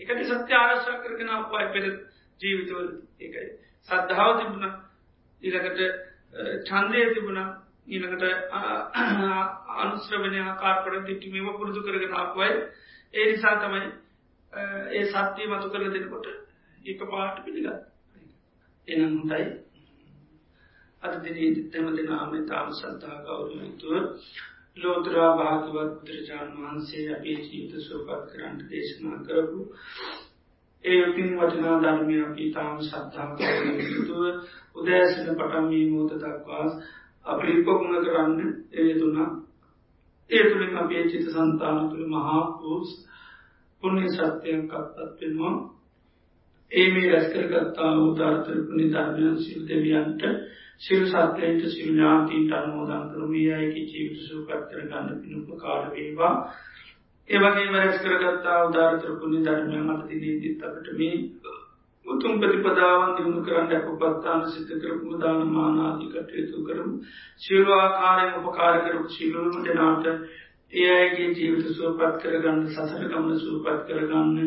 Speaker 1: එකට සත්‍ය ආරක්ෂා කරගෙනාපුවායි පෙර ජීවිතවල ඒකයි. සද්ධාව තිබුණ ඊළකට චන්දය තිබුණ ඊළඟට අනුශ්‍රවනය කාර්පට දිට්ටිමම පුරුදු කරගෙන ආපුයි ඒ නිසා තමයි ඒ සත්‍යය මතු කරල දෙනකොට ඒක පාට පිළිගත් එනම් හොඳයි. අද දින තැම දෙනාම තාම සත්තා කවරුතුව ලෝතරා භාගවත් බුදුරජාණන් වහන්සේ අපේ ජීවිත සෝපත් කරන්නට දේශනා කරපු ඒ පින් වටිනා ධර්මය අපි තාම සත්තා කවරුතුව උදෑසන පටන්මී මෝත දක්වා අපි ඉපකුණ කරන්න ඒ තුනා ඒ තුළින් අපේ චිත සන්තාන තුළ මහා පූස් පුුණ්‍ය සත්‍යයක් අත්පත් වෙනවා. ඒ මේ රැස්කරගත්තා උදාර්තරපුුණි ධර්මයන් සිල් දෙවියන්ට සිල් සත්‍යයට සිල් ඥාතීන්ට අනෝදන් කරමී. අයකි ජීවිත සූපත් කරගන්න පිණුප කාල වේවා. ඒවගේ මරැස් කරගත්තා උදාර්තරපුුණි ධර්මය මත දිනේදීත් අපට මේ උතුම් ප්‍රතිපදාවන් දියුණු කරන්න අපපත්තාන සිත කරපුම දාන මානාදී කටයුතු කරමු. සිල්වාකාරයෙන් උපකාර කරපු සිල්ලුවම දෙනාට ඒ අයගේ ජීවිත සුවපත් කරගන්න සසර ගමන සූපත් කරගන්න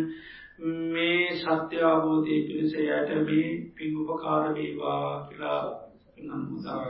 Speaker 1: මේ සත්‍ය අවබෝධය පිණිස යට මේ පින් උපකාර වේවා කියලා නම්මුදා